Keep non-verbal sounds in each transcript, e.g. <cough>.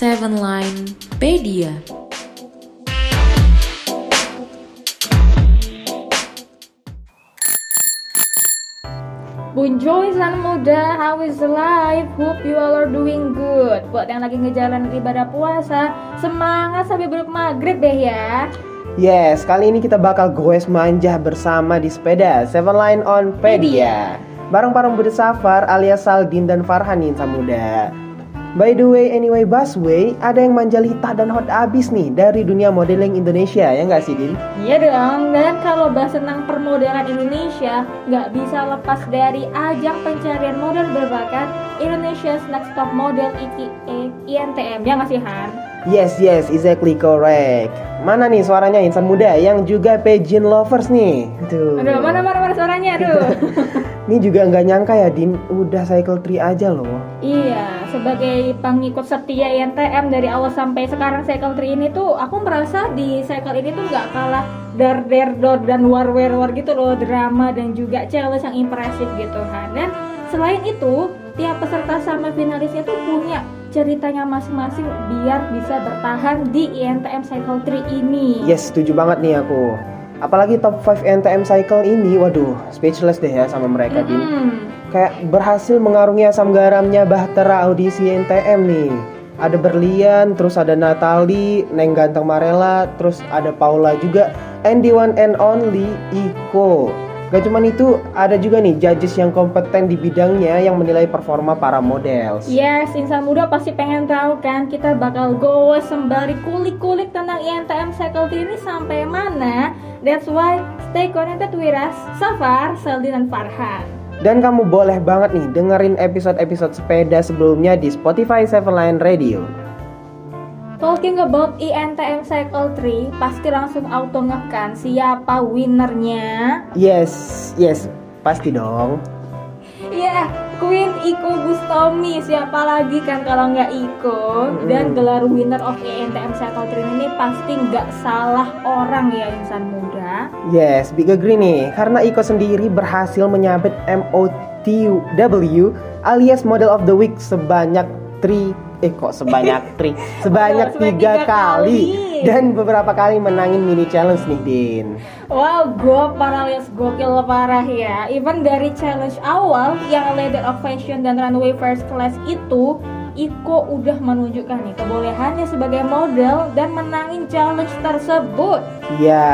Seven Line Pedia. Bonjour insan muda, how is the life? Hope you all are doing good. Buat yang lagi ngejalanin ibadah puasa, semangat sampai beruk maghrib deh ya. Yes, kali ini kita bakal goes manja bersama di sepeda Seven Line on Pedia. Bareng-bareng Budi Safar alias Saldin dan Farhan insan muda. By the way, anyway, busway, ada yang manja Lita dan hot abis nih dari dunia modeling Indonesia, ya nggak sih, Din? Iya dong, dan kalau bahas tentang permodelan Indonesia, nggak bisa lepas dari ajang pencarian model berbakat Indonesia's Next Top Model IKE INTM, ya nggak sih Han? Yes, yes, exactly correct. Mana nih suaranya insan muda yang juga pageant lovers nih? Tuh. Aduh, mana mana mana suaranya, aduh. <laughs> Ini juga nggak nyangka ya, Din, udah cycle tree aja loh. Iya, sebagai pengikut setia INTM dari awal sampai sekarang cycle tree ini tuh aku merasa di cycle ini tuh nggak kalah dar der dor dan war war war gitu loh drama dan juga challenge yang impresif gitu kan dan selain itu tiap peserta sama finalisnya tuh punya ceritanya masing-masing biar bisa bertahan di INTM cycle tree ini Yes, setuju banget nih aku. Apalagi top 5 NTM cycle ini, waduh, speechless deh ya sama mereka. Mm-mm. Kayak berhasil mengarungi asam garamnya Bahtera audisi NTM nih. Ada Berlian, terus ada Natali, Neng Ganteng Marela, terus ada Paula juga, and the one and only Iko. Gak cuman itu, ada juga nih judges yang kompeten di bidangnya yang menilai performa para models. Yes, insan muda pasti pengen tahu kan kita bakal go sembari kulik-kulik tentang INTM Cycle ini sampai mana. That's why stay connected with us, Safar, Seldi, dan Farhan. Dan kamu boleh banget nih dengerin episode-episode sepeda sebelumnya di Spotify Seven Line Radio. Talking about INTM Cycle Tree, pasti langsung auto ngekan siapa winernya. Yes, yes, pasti dong. Iya, Queen Iko Bustomi. Siapa lagi kan kalau nggak Iko? Dan gelar winner of INTM Cycle Tree ini pasti nggak salah orang ya insan muda. Yes, Big Agree nih, karena Iko sendiri berhasil menyabet MOTW alias Model of the Week sebanyak 3 eh kok sebanyak <laughs> 3 sebanyak tiga kali kali. dan beberapa kali menangin mini challenge nih Din. Wow, gue paralias gokil parah ya. Even dari challenge awal yang leader of fashion dan runway first class itu, Iko udah menunjukkan nih kebolehannya sebagai model dan menangin challenge tersebut. Ya,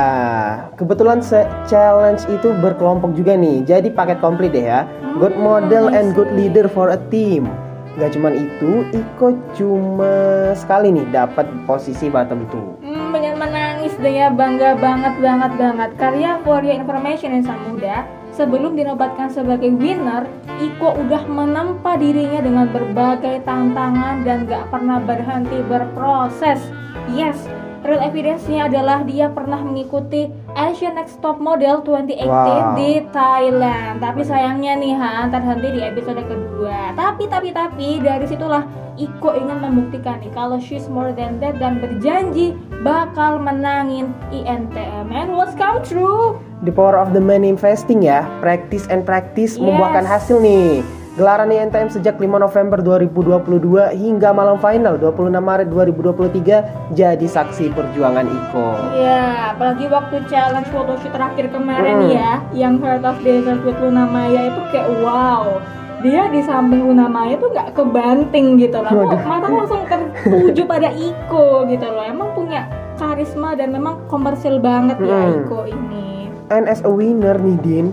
kebetulan challenge itu berkelompok juga nih. Jadi paket komplit deh ya. Good model and good leader for a team. Gak cuman itu, Iko cuma sekali nih dapat posisi bottom two. Hmm, pengen menangis deh ya, bangga banget banget banget. Karya for your information insan muda, sebelum dinobatkan sebagai winner, Iko udah menempa dirinya dengan berbagai tantangan dan gak pernah berhenti berproses. Yes, real evidence-nya adalah dia pernah mengikuti Asian Next Top Model 2018 Wow. di Thailand. Tapi sayangnya nih Han, terhenti di episode kedua. Tapi tapi tapi dari situlah Iko ingin membuktikan nih kalau she's more than that dan berjanji bakal menangin INTM and what's come true. The power of the manifesting ya, practice and practice Yes. membuahkan hasil nih. Gelaran INTM sejak 5 November 2022 hingga malam final 26 Maret 2023 jadi saksi perjuangan Iko. Iya, apalagi waktu challenge photoshoot terakhir kemarin Hmm. ya, yang Heart of Desert with Luna Maya itu kayak wow. Dia di samping Luna Maya tuh nggak kebanting gitu loh. Kok mata langsung tertuju pada Iko gitu loh. Emang punya karisma dan memang komersil banget ya Hmm. Iko ini. And as a winner nih Din,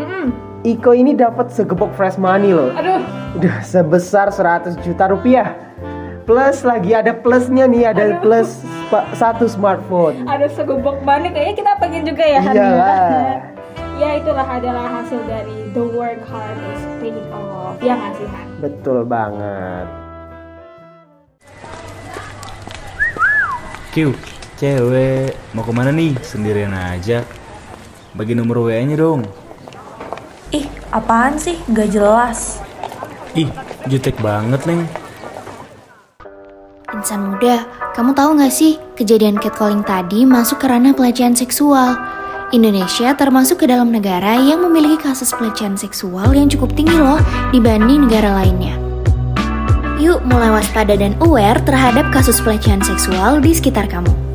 Mm-mm. Iko ini dapat segepok fresh money loh. Aduh, Duh, sebesar 100 juta rupiah. Plus lagi ada plusnya nih, ada Aduh. plus satu smartphone. ada segubuk banget kayaknya kita pengen juga ya Han, ya. <laughs> Ya itulah adalah hasil dari the work hard is paid off. Ya nggak sih Han? Betul banget. Q, cewek, mau ke mana nih? Sendirian aja. Bagi nomor WA-nya dong. Apaan sih? Gak jelas. Ih, jutek banget, Neng. Insan muda, kamu tahu gak sih kejadian catcalling tadi masuk ke ranah pelecehan seksual? Indonesia termasuk ke dalam negara yang memiliki kasus pelecehan seksual yang cukup tinggi loh dibanding negara lainnya. Yuk mulai waspada dan aware terhadap kasus pelecehan seksual di sekitar kamu.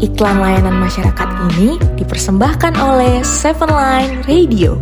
Iklan layanan masyarakat ini dipersembahkan oleh Seven Line Radio.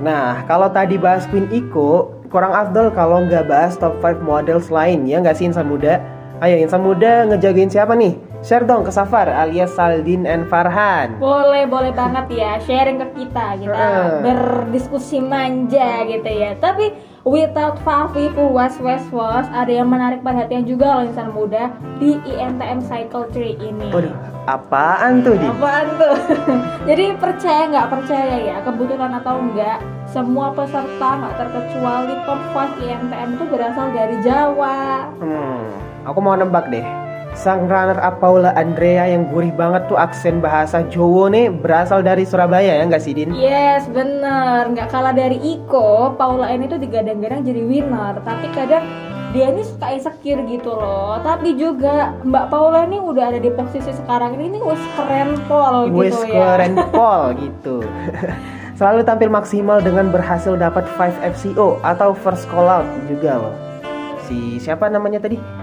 Nah, kalau tadi bahas Queen Iko, kurang afdol kalau nggak bahas top 5 models lain ya nggak sih insan muda? Ayo insan muda ngejagain siapa nih? Share dong ke Safar alias Saldin and Farhan. Boleh, boleh banget ya sharing ke kita kita berdiskusi manja gitu ya. Tapi without Fafi was was was ada yang menarik perhatian juga loh insan muda di INTM Cycle Tree ini. Waduh, apaan tuh, Din? Apaan tuh? <laughs> Jadi percaya nggak percaya ya kebetulan atau enggak semua peserta nggak terkecuali top 5 INTM itu berasal dari Jawa. Hmm, aku mau nebak deh. Sang runner up Paula Andrea yang gurih banget tuh aksen bahasa Jawa nih berasal dari Surabaya ya nggak sih Din? Yes, bener. Nggak kalah dari Iko, Paula ini tuh digadang-gadang jadi winner. Tapi kadang dia ini suka insecure gitu loh. Tapi juga Mbak Paula ini udah ada di posisi sekarang ini, ini wes keren pol Wes gitu ya. keren pol gitu. <laughs> <laughs> Selalu tampil maksimal dengan berhasil dapat 5 FCO atau first call out juga loh. Si siapa namanya tadi?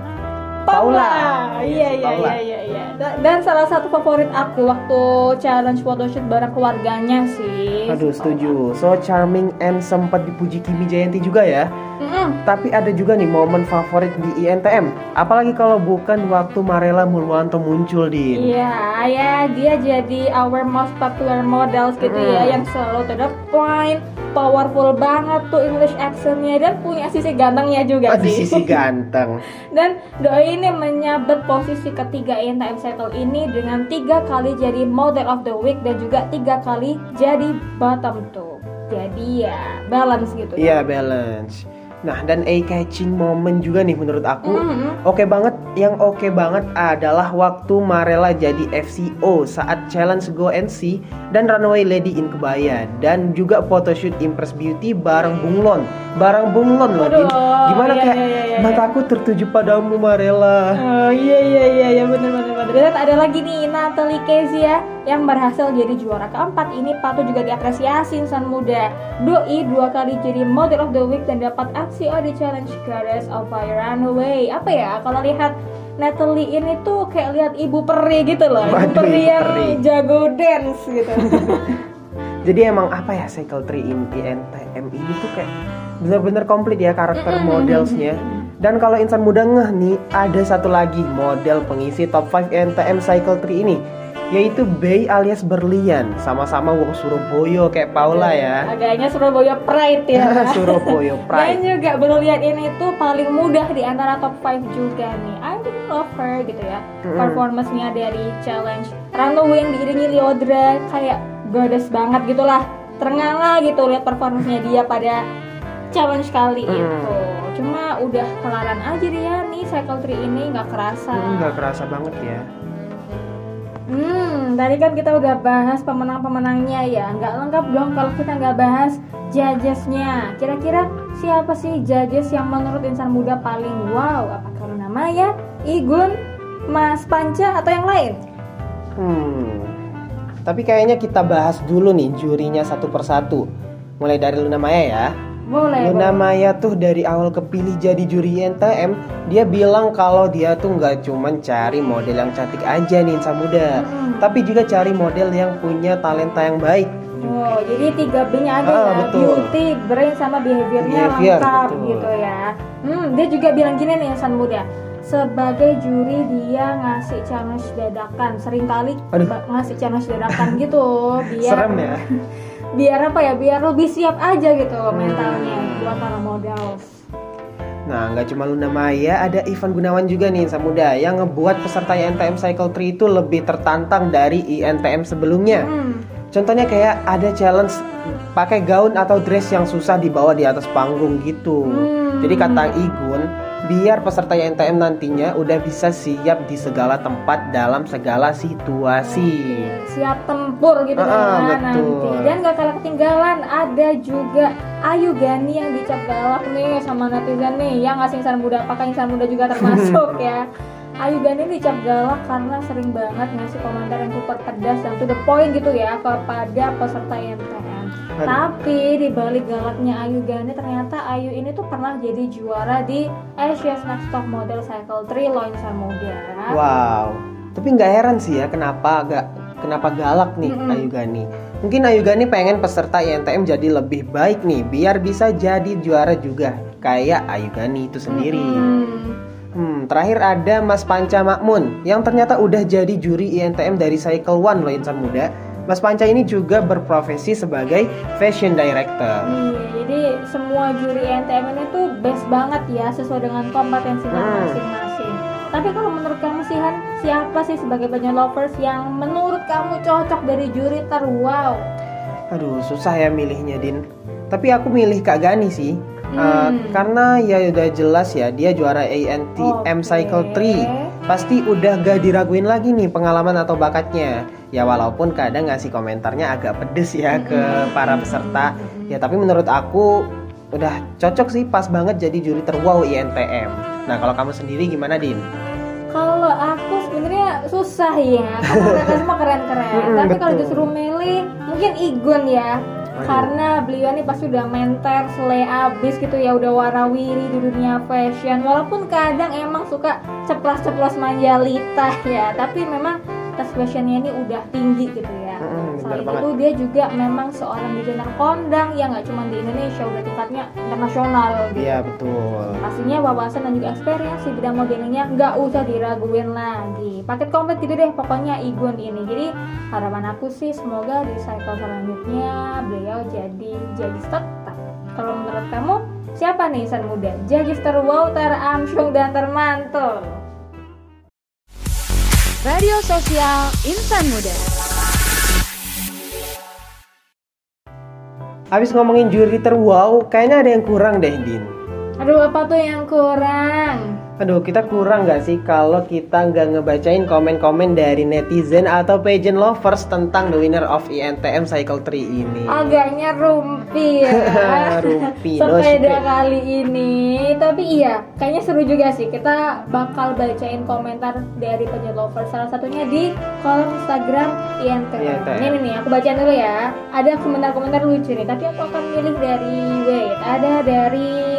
Paula. Iya Si iya Paula. iya iya iya. Da- Dan salah satu favorit aku waktu challenge photoshoot bareng keluarganya sih. Aduh setuju. So charming and sempat dipuji Kimi Jayanti juga ya. Paula. Mm-mm. Tapi ada juga nih momen favorit di INTM. Apalagi kalau bukan waktu Marela Mulwanto muncul di. Iya, ya dia jadi our most popular models gitu ya Hmm. yang selalu to the point, powerful banget tuh English accentnya dan punya sisi gantengnya juga Oh, sih. sisi ganteng. <laughs> dan Doi ini menyabet posisi ketiga INTM Cycle ini dengan tiga kali jadi model of the week dan juga tiga kali jadi bottom two. Jadi ya balance gitu. Iya balance. Nah dan eye catching moment juga nih menurut aku. Mhm. Oke banget, yang oke banget adalah waktu Marela jadi FCO saat challenge Go NC dan Runaway Lady in Kebaya dan juga photoshoot Impress Beauty bareng Bunglon, bareng Bunglon loh. Din. Gimana iya, kayak iya, iya, iya. mataku tertuju padamu Marela. Oh iya iya iya iya bener bener bener. Dan ada lagi nih Natalie Kezia yang berhasil jadi juara keempat. Ini patut juga diapresiasi insan muda. Doi dua kali jadi model of the week dan dapat FCO di challenge Goddess of Fire Runaway. Apa ya kalau lihat Natalie ini tuh kayak lihat ibu peri gitu loh. Waduh, ibu peri ibu yang peri. jago dance gitu. <laughs> Jadi emang apa ya Cycle Tree in INTM ini tuh kayak bener-bener komplit ya karakter modelsnya. Dan kalau insan muda ngeh nih, ada satu lagi model pengisi top 5 INTM Cycle Tree ini yaitu Bay alias Berlian sama-sama wong Surabaya kayak Paula ya Agaknya Surabaya Pride ya. <laughs> Surabaya Dan Pride juga Berlian ini tuh paling mudah di antara top 5 juga nih. I really love her gitu ya. Performance-nya dari challenge Runaway yang diiringi Liodra kayak goddess banget gitu lah. Terengah gitu lihat performance-nya dia pada challenge kali Mm. itu. Cuma udah kelaran aja dia nih Cycle Tree ini nggak kerasa. Nggak kerasa banget ya Hmm, tadi kan kita udah bahas pemenang-pemenangnya ya. Nggak lengkap dong kalau kita nggak bahas judgesnya. Kira-kira siapa sih judges yang menurut insan muda paling wow? Apakah Luna Maya, Igun, Mas Panca atau yang lain? Hmm. Tapi kayaknya kita bahas dulu nih jurinya satu persatu. Mulai dari Luna Maya ya. Boleh. Luna boleh. Maya tuh dari awal kepilih jadi juri NTM, dia bilang kalau dia tuh nggak cuman cari model yang cantik aja nih insan muda, Hmm. tapi juga cari model yang punya talenta yang baik. Oh, jadi tiga B-nya ada Ah, ya, betul. beauty, brain sama behaviornya Behavior, lengkap betul. gitu ya. Hmm, dia juga bilang gini nih insan muda. Sebagai juri dia ngasih challenge dadakan, sering kali Aduh. ba- ngasih challenge dadakan gitu, biar <laughs> Serem ya. Biar apa ya, biar lebih siap aja gitu Hmm. mentalnya buat para modal. Nah, nggak cuma Luna Maya, ada Ivan Gunawan juga nih insan muda yang ngebuat peserta INTM Cycle 3 itu lebih tertantang dari INTM sebelumnya. Hmm. Contohnya kayak ada challenge pakai gaun atau dress yang susah dibawa di atas panggung gitu. Hmm. Jadi kata Igun, biar peserta NTM nantinya udah bisa siap di segala tempat dalam segala situasi. siap tempur gitu Ah, kan betul. nanti dan gak kalah ketinggalan ada juga Ayu Gani yang dicap galak nih sama netizen nih yang ngasih insan muda apakah insan muda juga <laughs> termasuk ya Ayu Gani dicap galak karena sering banget ngasih komentar yang super pedas dan to the point gitu ya kepada peserta IMTM. Aduh. Tapi di balik galaknya Ayu Gani ternyata Ayu ini tuh pernah jadi juara di Asia's Next Top Model Cycle 3 Lo Insan Muda. Wow. Tapi nggak heran sih ya kenapa gak kenapa galak nih Mm-mm. Ayu Gani. Mungkin Ayu Gani pengen peserta INTM jadi lebih baik nih biar bisa jadi juara juga kayak Ayu Gani itu sendiri. Hmm. Hmm, terakhir ada Mas Panca Makmun yang ternyata udah jadi juri INTM dari Cycle One loh insan muda. Mas Panca ini juga berprofesi sebagai fashion director. Iya, jadi semua juri NTM ini tuh best banget ya sesuai dengan kompetensinya Hmm. masing-masing. Tapi kalau menurut kamu sih Han, siapa sih sebagai banyak lovers yang menurut kamu cocok dari juri terwow? Aduh, susah ya milihnya Din. Tapi aku milih Kak Gani sih. Uh, Hmm. karena ya udah jelas ya dia juara ANTM Oke. Cycle 3 Pasti udah gak diraguin lagi nih pengalaman atau bakatnya Ya walaupun kadang ngasih komentarnya agak pedes ya ke para peserta Ya tapi menurut aku udah cocok sih pas banget jadi juri terwow INTM Nah kalau kamu sendiri gimana Din? Kalau aku sebenarnya susah ya, <laughs> karena mereka semua keren-keren. Tapi kalau disuruh milih, mungkin Igun ya. Karena beliau ini pasti udah menter, slay abis gitu ya, udah warawiri di dunia fashion. Walaupun kadang emang suka ceplos-ceplos manjalita ya, tapi memang tes fashionnya ini udah tinggi gitu ya. Mm-mm, Selain itu dia juga memang seorang desainer kondang yang nggak cuma di Indonesia, udah tingkatnya internasional gitu. Iya betul Pastinya wawasan dan juga experience di bidang modelingnya nggak usah diraguin lagi. Paket komplit gitu deh pokoknya Igun ini. Jadi harapan aku sih semoga di cycle selanjutnya beliau jadi jadi tetap. Kalau menurut kamu siapa nih insan muda? Jadi terwow, teramsyung dan termantul. Radio Sosial Insan Muda. Habis ngomongin juri terwow Kayaknya ada yang kurang deh Din Aduh apa tuh yang kurang? Aduh, kita kurang nggak sih kalau kita nggak ngebacain komen-komen dari netizen atau pageant lovers tentang the winner of INTM Cycle 3 ini? Agaknya rumpi ya. <laughs> Rumpi, no <laughs> Sepeda secret. kali ini. Tapi iya, kayaknya seru juga sih. Kita bakal bacain komentar dari penjual lover. Salah satunya di kolom Instagram INTM. INTM. Ini nih, aku bacain dulu ya. Ada komentar-komentar lucu nih. Tapi aku akan milih dari wait. Ada dari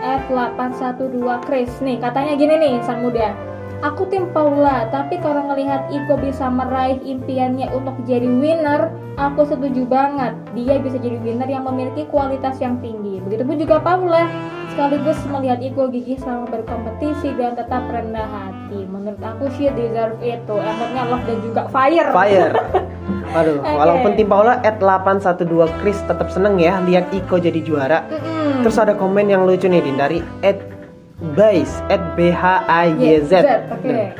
F812 Chris nih katanya gini nih insan muda Aku tim Paula, tapi kalau ngelihat Iko bisa meraih impiannya untuk jadi winner, aku setuju banget. Dia bisa jadi winner yang memiliki kualitas yang tinggi. Begitupun juga Paula, sekaligus melihat Iko gigih selama berkompetisi dan tetap rendah hati. Menurut aku she deserve itu. Emotnya love dan juga fire. Fire. <laughs> Waduh, Oke. walaupun tim Paula at 812 Chris tetap seneng ya lihat Iko jadi juara. Terus ada komen yang lucu nih Din dari at Bais at B H A Y Z. Z, Oke.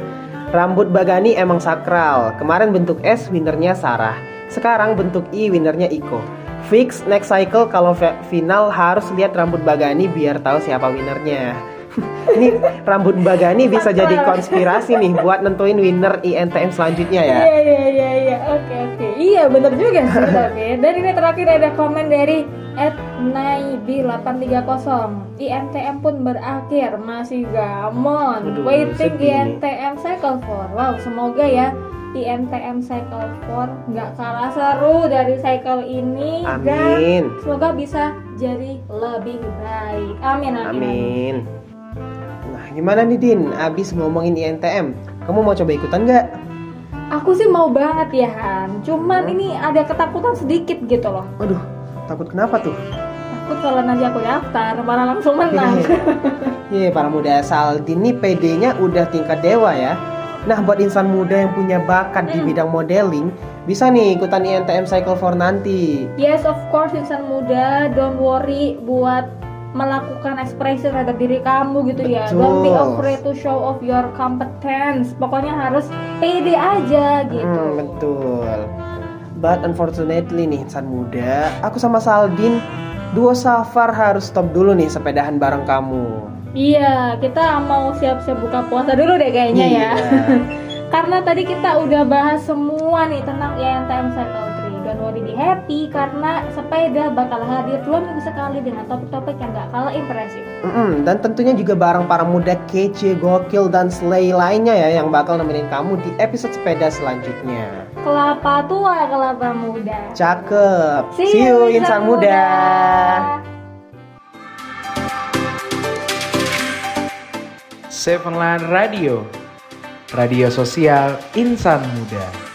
Rambut Bagani emang sakral. Kemarin bentuk S winernya Sarah. Sekarang bentuk I winernya Iko. Fix next cycle kalau final harus lihat rambut Bagani biar tahu siapa winernya. Ini rambut Bagani bisa jadi konspirasi nih buat nentuin winner INTM selanjutnya ya. Iya iya iya iya. Oke oke. Iya bener juga sih tapi. Dan ini terakhir ada komen dari @naibi830. INTM pun berakhir masih gamon. Aduh, Waiting. INTM Cycle 4. Wow, semoga ya INTM Cycle 4 nggak kalah seru dari cycle ini dan Amin. semoga bisa jadi lebih baik. Amin amin. amin. Amin. Gimana nih Din? Abis ngomongin INTM, kamu mau coba ikutan nggak? Aku sih mau banget ya Han. Cuman Hmm. ini ada ketakutan sedikit gitu loh. Waduh, takut kenapa tuh? Takut kalau nanti aku daftar malah langsung menang. Iya, <laughs> para muda Saldi nih PD-nya udah tingkat dewa ya. Nah, buat insan muda yang punya bakat di bidang modeling, bisa nih ikutan INTM Cycle 4 nanti. yes, of course insan muda, don't worry buat melakukan ekspresi terhadap diri kamu gitu ya. Don't be Betul. afraid to show off your competence. Pokoknya harus pede aja gitu. Hmm, betul. But unfortunately nih insan muda, aku sama Saldin duo safar harus stop dulu nih sepedahan bareng kamu. Iya, kita mau siap-siap buka puasa dulu deh kayaknya ya. Iya. <laughs> Karena tadi kita udah bahas semua nih tentang INTM Cycle 3 Don't worry lebih happy karena sepeda bakal hadir dua minggu sekali dengan topik-topik yang gak kalah impresif. Mm-mm, dan tentunya juga bareng para muda kece, gokil, dan slay lainnya ya yang bakal nemenin kamu di episode sepeda selanjutnya. Kelapa tua, kelapa muda. Cakep. See you insan muda. Seven Line Radio Radio Sosial Insan Muda